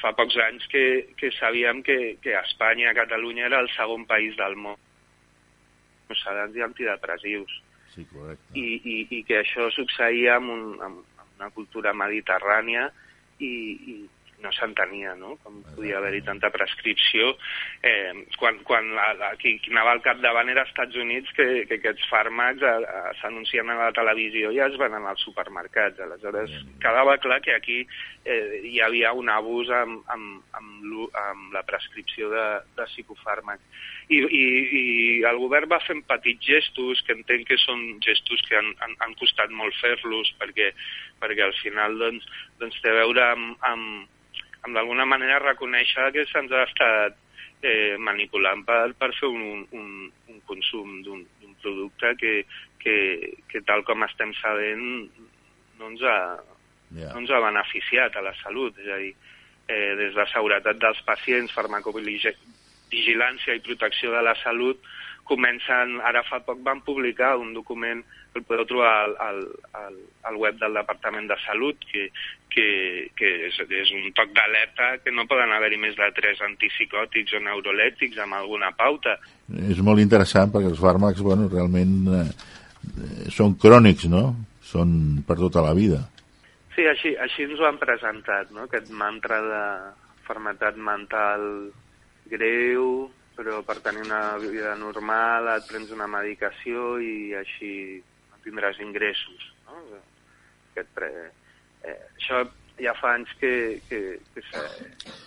fa pocs anys que, que sabíem que, que Espanya, Catalunya, era el segon país del món sedants i antidepressius. Sí, correcte. I, i, i que això succeïa amb, un, amb una cultura mediterrània i, i, no s'entenia, no? Com podia haver-hi tanta prescripció. Eh, quan quan la, la, qui, qui anava al capdavant era als Estats Units que, que aquests fàrmacs eh, eh, s'anuncien a la televisió i es venen als supermercats. Aleshores, quedava clar que aquí eh, hi havia un abús amb, amb, amb, amb la prescripció de, de psicofàrmacs. I, i, I el govern va fent petits gestos, que entenc que són gestos que han, han, han costat molt fer-los, perquè, perquè al final doncs, doncs té a veure amb, amb, amb d'alguna manera reconèixer que se'ns ha estat eh, manipulant per, per fer un, un, un consum d'un producte que, que, que tal com estem sabent no ens ha, yeah. no ens ha beneficiat a la salut. És a dir, eh, des de seguretat dels pacients, farmacovigilància i protecció de la salut, comencen, ara fa poc van publicar un document que el podeu trobar al, al, al, al web del Departament de Salut, que, que, que és, és un toc d'alerta que no poden haver-hi més de tres antipsicòtics o neurolètics amb alguna pauta. És molt interessant perquè els fàrmacs bueno, realment eh, són crònics, no? Són per tota la vida. Sí, així, així ens ho han presentat, no? aquest mantra de fermetat mental greu, però per tenir una vida normal et prens una medicació i així no tindràs ingressos. No? Aquest pre... eh, això ja fa anys que, que, que, se,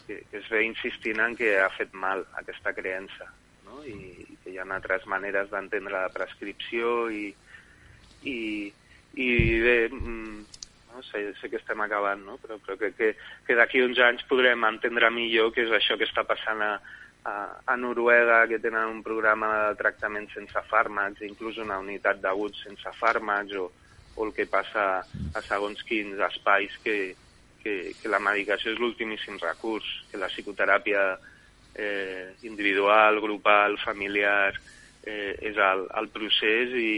que, que es ve insistint en que ha fet mal aquesta creença no? I, i que hi ha altres maneres d'entendre la prescripció i, i, i bé, mm, no? sé, sé que estem acabant, no? però, però que, que, que d'aquí uns anys podrem entendre millor què és això que està passant a, a, a Noruega, que tenen un programa de tractament sense fàrmacs, inclús una unitat d'aguts sense fàrmacs, o, o el que passa a segons quins espais que, que, que la medicació és l'ultimíssim recurs, que la psicoteràpia eh, individual, grupal, familiar, eh, és el, el procés i,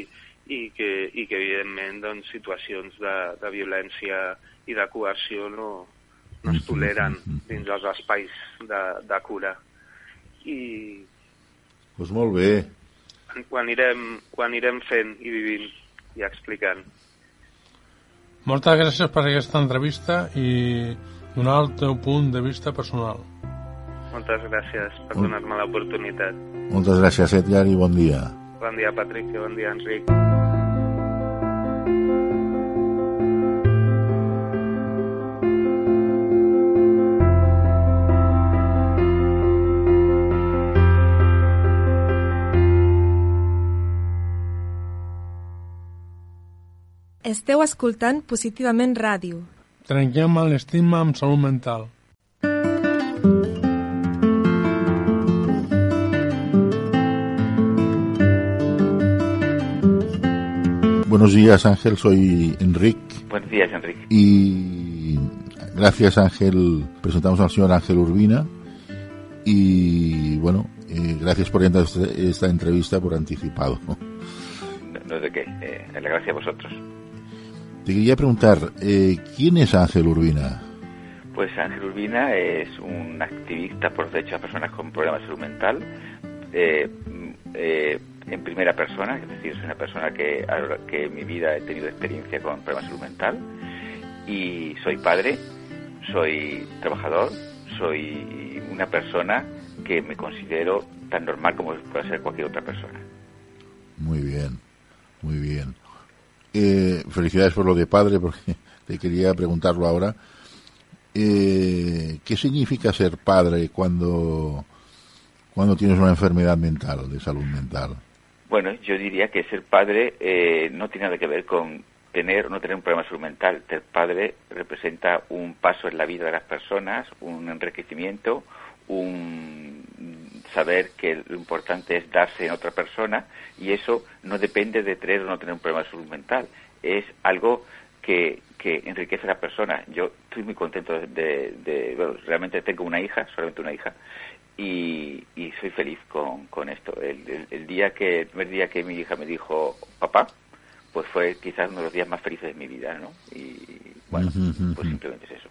i, que, i que evidentment doncs, situacions de, de violència i de coerció no, no es toleren dins els espais de, de cura i... Doncs pues molt bé. Quan anirem, quan anirem fent i vivint i explicant. Moltes gràcies per aquesta entrevista i donar el teu punt de vista personal. Moltes gràcies per donar-me l'oportunitat. Moltes gràcies, Edgar, i bon dia. Bon dia, Patrick, i bon dia, Enric. Esteu escoltant Positivament Ràdio. Trenquem l'estigma amb salut mental. Buenos días Ángel, soy Enric. Buenos días Enric. Y gracias Ángel, presentamos al señor Ángel Urbina y bueno, eh, gracias por esta entrevista por anticipado. No, no de qué, eh, la gracia a vosotros. Te quería preguntar, eh, ¿quién es Ángel Urbina? Pues Ángel Urbina es un activista por derechos de personas con problemas de salud mental, eh, eh, en primera persona, es decir, soy una persona que, que en mi vida he tenido experiencia con problemas de salud mental, y soy padre, soy trabajador, soy una persona que me considero tan normal como puede ser cualquier otra persona. Muy bien, muy bien. Eh, felicidades por lo de padre, porque [LAUGHS] te quería preguntarlo ahora. Eh, ¿Qué significa ser padre cuando, cuando tienes una enfermedad mental, de salud mental? Bueno, yo diría que ser padre eh, no tiene nada que ver con tener o no tener un problema de salud mental. Ser padre representa un paso en la vida de las personas, un enriquecimiento, un saber que lo importante es darse en otra persona y eso no depende de tener o no tener un problema de salud mental. Es algo que, que enriquece a la persona. Yo estoy muy contento de, bueno, realmente tengo una hija, solamente una hija, y, soy feliz con, con esto. El, día que, el primer día que mi hija me dijo, papá, pues fue quizás uno de los días más felices de mi vida, ¿no? Y bueno, pues simplemente es eso.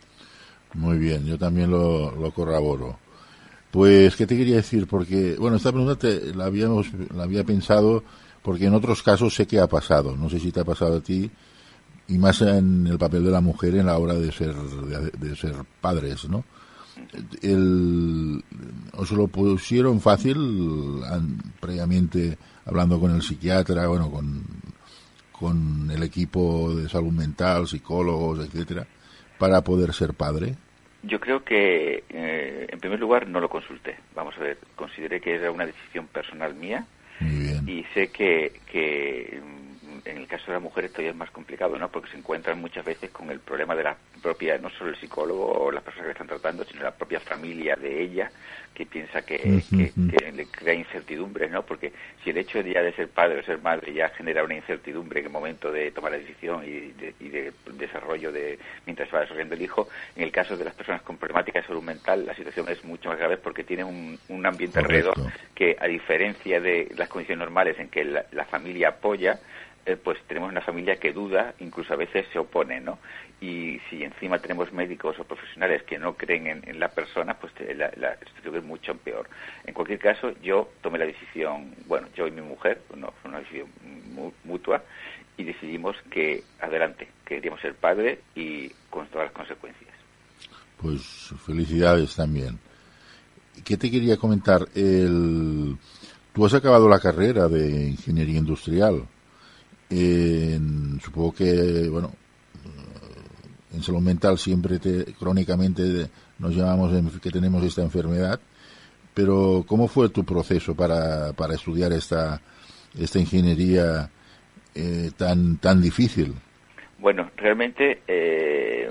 Muy bien, yo también lo, lo corroboro. Pues, ¿qué te quería decir? Porque, bueno, esta pregunta te, la, habíamos, la había pensado porque en otros casos sé que ha pasado. No sé si te ha pasado a ti, y más en el papel de la mujer en la hora de ser, de, ser padres, ¿no? El, ¿Os lo pusieron fácil previamente hablando con el psiquiatra, bueno, con, con el equipo de salud mental, psicólogos, etcétera, para poder ser padre? Yo creo que, eh, en primer lugar, no lo consulté. Vamos a ver, consideré que era una decisión personal mía. Y sé que, que en el caso de las mujeres todavía es más complicado, ¿no? Porque se encuentran muchas veces con el problema de la propia, no solo el psicólogo o las personas que están tratando, sino la propia familia de ella, que piensa que, le crea incertidumbre, ¿no? Porque si el hecho de ya de ser padre o ser madre ya genera una incertidumbre en el momento de tomar la decisión y de, desarrollo de mientras va desarrollando el hijo, en el caso de las personas con problemática de salud mental la situación es mucho más grave porque tiene un, ambiente alrededor que a diferencia de las condiciones normales en que la familia apoya, eh, pues tenemos una familia que duda, incluso a veces se opone, ¿no? Y si encima tenemos médicos o profesionales que no creen en, la persona, pues la, la, situación es mucho peor. En cualquier caso, yo tomé la decisión, bueno, yo y mi mujer, no, fue una decisión mutua, y decidimos que adelante, queríamos ser padre y con todas las consecuencias. Pues felicidades también. ¿Qué te quería comentar? El... Tú has acabado la carrera de ingeniería industrial supongo que, bueno, en salud mental siempre te, crónicamente nos llamamos que tenemos esta enfermedad, pero ¿cómo fue tu proceso para, para estudiar esta, esta ingeniería eh, tan, tan difícil? Bueno, realmente eh,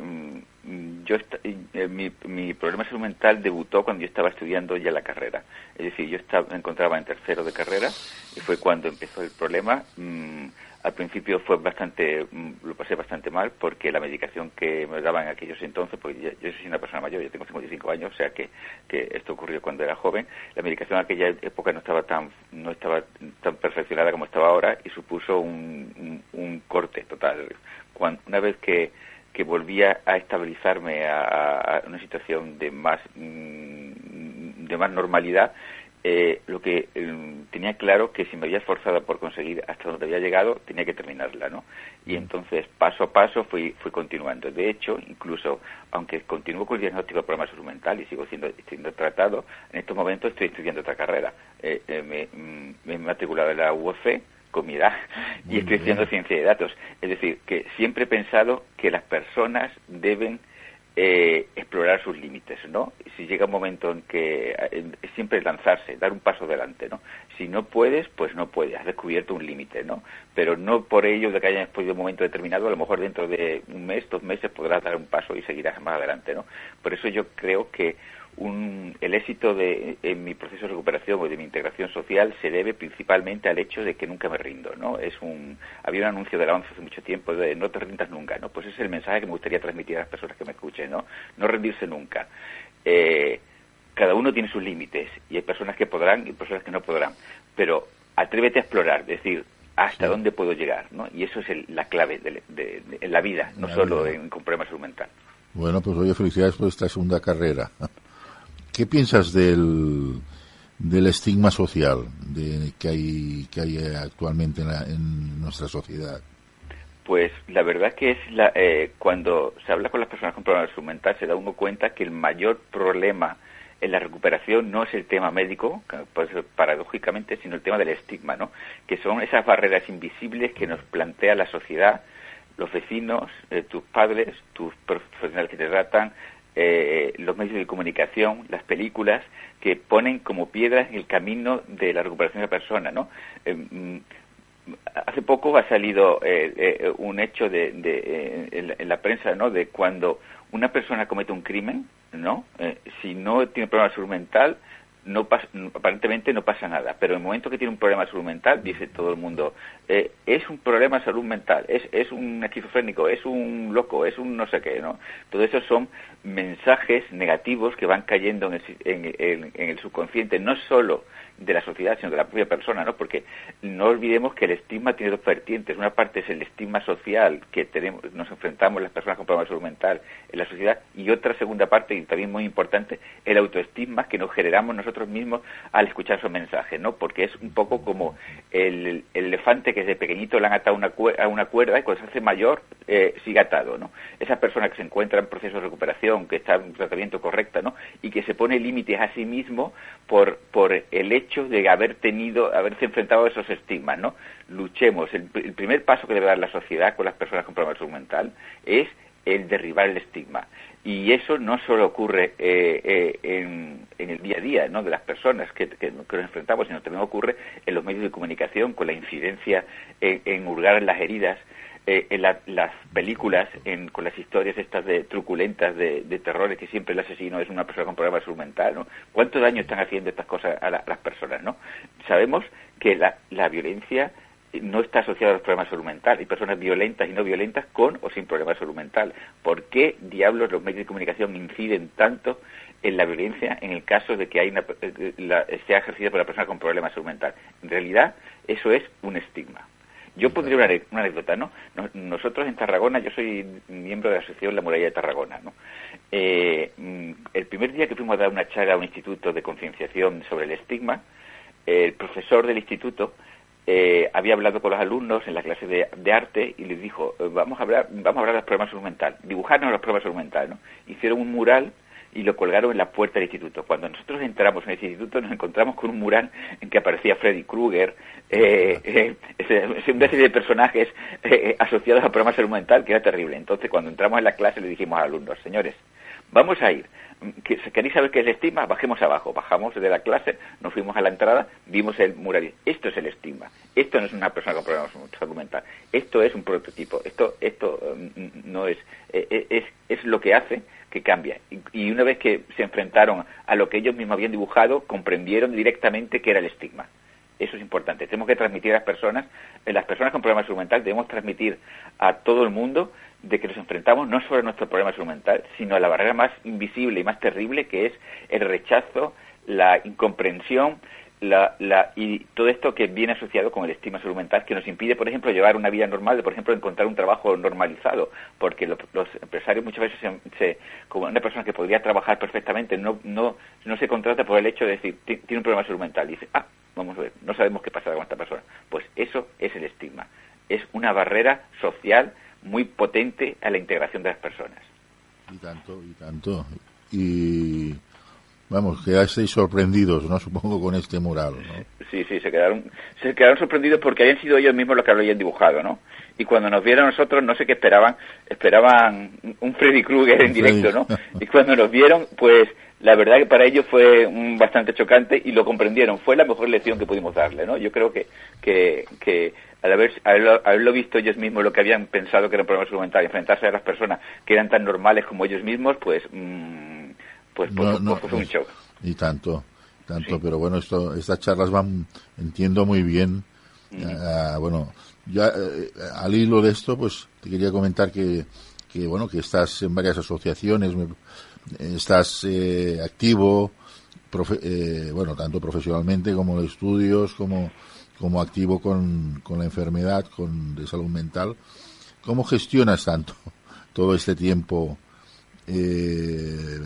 yo eh, mi, mi, problema salud mental debutó cuando yo estaba estudiando ya la carrera. Es decir, yo estaba, me encontraba en tercero de carrera y fue cuando empezó el problema. Mm, al principio fue bastante, mm, lo pasé bastante mal porque la medicación que me daban aquellos entonces, porque yo, soy una persona mayor, yo tengo 55 años, o sea que, esto ocurrió cuando era joven, la medicación en aquella época no estaba tan, no estaba tan perfeccionada como estaba ahora y supuso un, un, corte total. Cuando, una vez que, que volvía a estabilizarme a, a una situación de más, mm, de más normalidad, eh, lo que eh, tenía claro que si me había esforzado por conseguir hasta donde había llegado, tenía que terminarla, ¿no? Y entonces, paso a paso, fui, fui continuando. De hecho, incluso, aunque continúo con el diagnóstico de problema salud mental y sigo siendo, siendo tratado, en estos momentos estoy estudiando otra carrera. Eh, me, mm, me, he matriculado en la UOC con mi edad y estoy estudiando ciencia de datos. Es decir, que siempre he pensado que las personas deben eh, explorar sus límites, ¿no? Si llega un momento en que siempre lanzarse, dar un paso adelante, ¿no? Si no puedes, pues no puedes, has descubierto un límite, ¿no? Pero no por ello de que hayas podido un momento determinado, a lo mejor dentro de un mes, dos meses podrás dar un paso y seguirás más adelante, ¿no? Por eso yo creo que un, el éxito de en mi proceso de recuperación o de mi integración social se debe principalmente al hecho de que nunca me rindo, ¿no? Es un había un anuncio de la hace mucho tiempo de no te rindas nunca, ¿no? Pues ese es el mensaje que me gustaría transmitir a las personas que me escuchen, ¿no? No rendirse nunca. Eh, cada uno tiene sus límites y hay personas que podrán y personas que no podrán, pero atrévete a explorar, decir hasta dónde puedo llegar, ¿no? Y eso es la clave de, en la vida, no solo en, con problemas salud mental. Bueno, pues oye, felicidades por esta segunda carrera. ¿Qué piensas del, del estigma social de, que, hay, que hay actualmente en, nuestra sociedad? Pues la verdad que es la, eh, cuando se habla con las personas con problemas de salud mental se da uno cuenta que el mayor problema en la recuperación no es el tema médico, pues, paradójicamente, sino el tema del estigma, ¿no? Que son esas barreras invisibles que nos plantea la sociedad, los vecinos, eh, tus padres, tus profesionales que te tratan, eh, los medios de comunicación, las películas, que ponen como piedras en el camino de la recuperación de la persona, ¿no? Eh, mm, hace poco ha salido un hecho de, en, la prensa, ¿no? De cuando una persona comete un crimen, ¿no? Eh, si no tiene problema de salud mental, no aparentemente no pasa nada, pero en el momento que tiene un problema de salud mental, dice todo el mundo, eh, es un problema de salud mental, es, es un esquizofrénico, es un loco, es un no sé qué, ¿no? Todo eso son mensajes negativos que van cayendo en el, en el subconsciente, no solo de la sociedad, sino de la propia persona, ¿no? Porque no olvidemos que el estigma tiene dos vertientes. Una parte es el estigma social que tenemos, nos enfrentamos las personas con problemas de salud mental en la sociedad, y otra segunda parte, y también muy importante, el autoestigma que nos generamos nosotros mismos al escuchar esos mensajes, ¿no? Porque es un poco como el, elefante que desde pequeñito le han atado una a una cuerda y cuando se hace mayor eh, sigue atado, ¿no? Esa persona que se encuentra en proceso de recuperación, que está en un tratamiento correcto, ¿no? Y que se pone límites a sí mismo por, por el hecho de haber tenido, haberse enfrentado a esos estigmas, ¿no? Luchemos. El, primer paso que debe dar la sociedad con las personas con problemas de salud mental es el derribar el estigma. Y eso no solo ocurre eh, eh, en, el día a día ¿no? de las personas que, nos enfrentamos, sino también ocurre en los medios de comunicación, con la incidencia en, en hurgar las heridas eh, en las películas, con las historias estas de truculentas de, terrores que siempre el asesino es una persona con problemas de salud mental. ¿Cuánto daño están haciendo estas cosas a, las personas, no? Sabemos que la, la violencia no está asociada a los problemas de salud mental. Hay personas violentas y no violentas con o sin problemas de salud mental. ¿Por qué diablos los medios de comunicación inciden tanto en la violencia en el caso de que hay una, eh, la, sea ejercida por la persona con problemas de salud mental? En realidad, eso es un estigma. Yo pondría una, anécdota, ¿no? Nosotros en Tarragona, yo soy miembro de la Asociación La Muralla de Tarragona, ¿no? Eh, mm, el primer día que fuimos a dar una charla a un instituto de concienciación sobre el estigma, el profesor del instituto eh, había hablado con los alumnos en la clase de, arte y les dijo, eh, vamos a hablar, vamos a hablar de los problemas de mental, dibujarnos los problemas de mental, ¿no? Hicieron un mural y lo colgaron en la puerta del instituto. Cuando nosotros entramos en ese instituto nos encontramos con un mural en que aparecía Freddy Krueger, eh, eh, una serie de personajes eh, asociados a programas de salud mental que era terrible. Entonces cuando entramos en la clase le dijimos a los alumnos, señores, vamos a ir. ¿Queréis saber qué es el estigma? Bajemos abajo. Bajamos de la clase, nos fuimos a la entrada, vimos el mural. Esto es el estigma. Esto no es una persona con problemas de salud mental. Esto es un prototipo. Esto, esto mm, no es, es, es lo que hace que cambia. Y, una vez que se enfrentaron a lo que ellos mismos habían dibujado, comprendieron directamente que era el estigma. Eso es importante. Tenemos que transmitir a las personas, eh, las personas con problemas de mental, debemos transmitir a todo el mundo de que nos enfrentamos no solo a nuestro problema de mental, sino a la barrera más invisible y más terrible que es el rechazo, la incomprensión la, la, y todo esto que viene asociado con el estigma salud mental, que nos impide, por ejemplo, llevar una vida normal, de, por ejemplo, encontrar un trabajo normalizado, porque los, empresarios muchas veces, se, como una persona que podría trabajar perfectamente, no, no, no se contrata por el hecho de decir, tiene un problema de salud mental, y dice, ah, vamos a ver, no sabemos qué pasa con esta persona. Pues eso es el estigma. Es una barrera social muy potente a la integración de las personas. Y tanto, y tanto. Y Vamos, que estéis sorprendidos, ¿no? [LAUGHS] Supongo con este mural, ¿no? Sí, sí, se quedaron, se quedaron sorprendidos porque habían sido ellos mismos los que lo habían dibujado, ¿no? Y cuando nos vieron nosotros, no sé qué esperaban, esperaban un Freddy Krueger en directo, ¿no? Y cuando nos vieron, pues la verdad que para ellos fue un bastante chocante y lo comprendieron. Fue la mejor lección que pudimos darle, ¿no? Yo creo que, que, que al haber, haberlo, visto ellos mismos lo que habían pensado que era un problema mental, enfrentarse a las personas que eran tan normales como ellos mismos, pues... Mmm, pues, no, fue un shock. Y tanto, tanto, pero bueno, esto, estas charlas van, entiendo muy bien. Ah, bueno, ya eh, al hilo de esto, pues te quería comentar que, que bueno, que estás en varias asociaciones, estás eh, activo, eh, bueno, tanto profesionalmente como de estudios, como, como activo con, con la enfermedad, con de salud mental. ¿Cómo gestionas tanto [LAUGHS] todo este tiempo? Eh,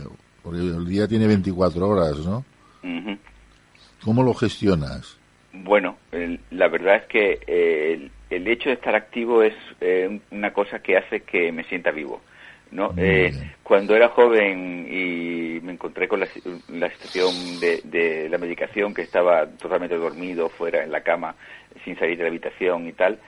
porque el día tiene 24 horas, ¿no? ¿Cómo lo gestionas? Bueno, la verdad es que el, hecho de estar activo es eh, una cosa que hace que me sienta vivo. ¿no? Eh, cuando era joven y me encontré con la, la situación de, de, la medicación, que estaba totalmente dormido fuera en la cama, sin salir de la habitación y tal,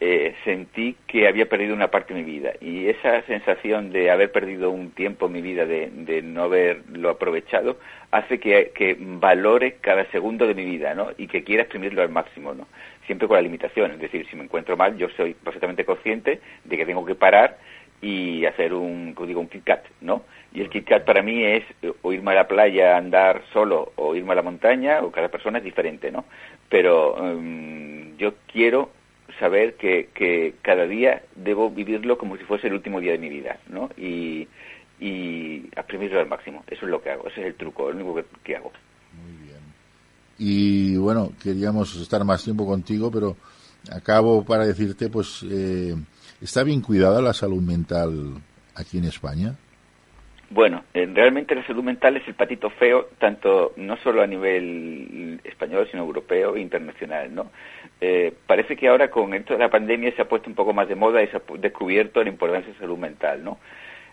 eh, sentí que había perdido una parte de mi vida. Y esa sensación de haber perdido un tiempo en mi vida, de, de no haberlo aprovechado, hace que, que, valore cada segundo de mi vida, ¿no? Y que quiera exprimirlo al máximo, ¿no? Siempre con la limitación. Es decir, si me encuentro mal, yo soy perfectamente consciente de que tengo que parar y hacer un, digo, un KitKat, ¿no? Y el KitKat para mí es o irme a la playa andar solo o irme a la montaña, o cada persona es diferente, ¿no? Pero um, yo quiero saber que, que cada día debo vivirlo como si fuese el último día de mi vida, ¿no? Y, y exprimirlo al máximo. Eso es lo que hago, ese es el truco, lo único que, que hago. Muy bien. Y bueno, queríamos estar más tiempo contigo, pero acabo para decirte, pues, eh, ¿está bien cuidada la salud mental aquí en España? Bueno, eh, realmente la salud mental es el patito feo, tanto no solo a nivel español, sino europeo e internacional, ¿no? Eh, parece que ahora con esto de la pandemia se ha puesto un poco más de moda y se ha descubierto la importancia de la salud mental, ¿no?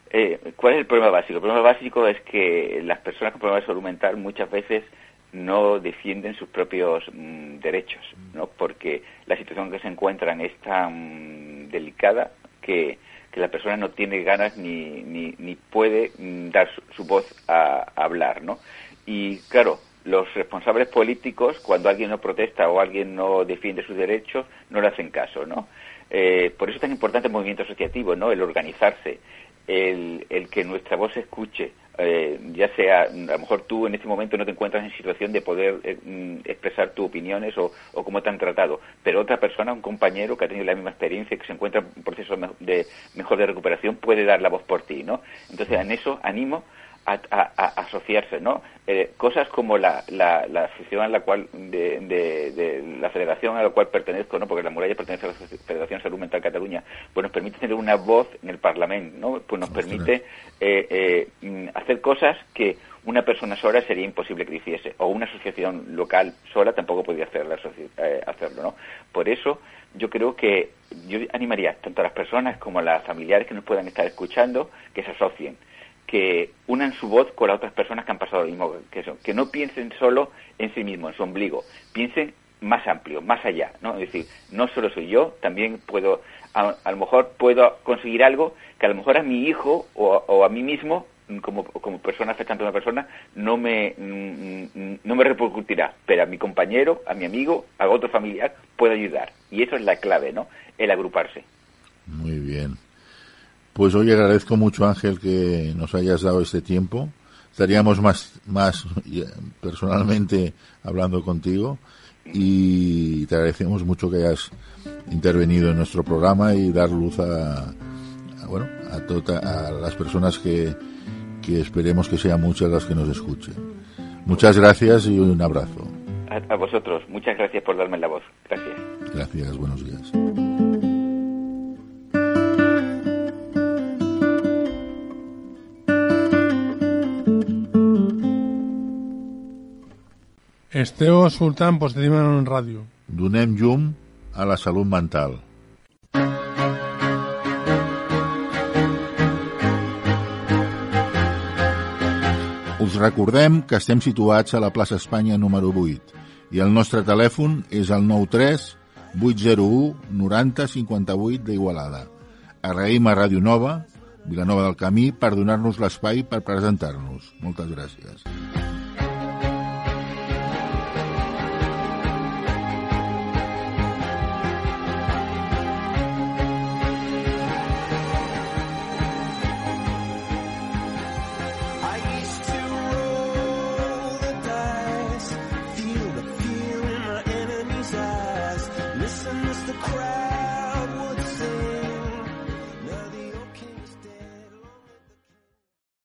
Eh, ¿Cuál es el problema básico? El problema básico es que las personas con problemas de salud mental muchas veces no defienden sus propios mm, derechos, ¿no? Porque la situación en que se encuentran es tan delicada que que la persona no tiene ganas ni, ni, puede dar su, voz a, a, hablar, ¿no? Y claro, los responsables políticos, cuando alguien no protesta o alguien no defiende sus derechos, no le hacen caso, ¿no? Eh, por eso es tan importante el movimiento asociativo, ¿no? El organizarse, el, el que nuestra voz se escuche, eh, ya sea, a lo mejor tú en este momento no te encuentras en situación de poder eh, expresar tus opiniones o, o, cómo te han tratado, pero otra persona, un compañero que ha tenido la misma experiencia, que se encuentra en un proceso de mejor de recuperación, puede dar la voz por ti, ¿no? Entonces, en eso animo a, a, a asociarse, ¿no? Eh, cosas como la, la, la asociación a la cual, de, de, de, la federación a la cual pertenezco, ¿no? Porque la muralla pertenece a la Federación Salud Mental Cataluña, pues nos permite tener una voz en el Parlamento, ¿no? Pues nos permite eh, eh, hacer cosas que una persona sola sería imposible que hiciese, o una asociación local sola tampoco podría hacerla, eh, hacerlo, ¿no? Por eso yo creo que yo animaría tanto a las personas como a las familiares que nos puedan estar escuchando que se asocien que unan su voz con las otras personas que han pasado lo mismo que que no piensen solo en sí mismos, en su ombligo, piensen más amplio, más allá, ¿no? Es decir, no solo soy yo, también puedo, a, lo mejor puedo conseguir algo que a lo mejor a mi hijo o, a mí mismo, como, como persona afectando a una persona, no me, no me repercutirá, pero a mi compañero, a mi amigo, a otro familiar, puedo ayudar. Y eso es la clave, ¿no? El agruparse. Muy bien. Pues hoy agradezco mucho, Ángel, que nos hayas dado este tiempo. Estaríamos más, más personalmente hablando contigo y te agradecemos mucho que hayas intervenido en nuestro programa y dar luz a, a bueno, a, tota, a las personas que, que esperemos que sean muchas las que nos escuchen. Muchas gracias y un abrazo. A, a vosotros, muchas gracias por darme la voz. Gracias. Gracias, buenos días. Esteu escoltant Postedimen en Ràdio. Donem llum a la salut mental. Us recordem que estem situats a la plaça Espanya número 8 i el nostre telèfon és el 93 801 90 58 d'Igualada. Agraïm a Ràdio Nova, Vilanova del Camí, per donar-nos l'espai per presentar-nos. Moltes gràcies.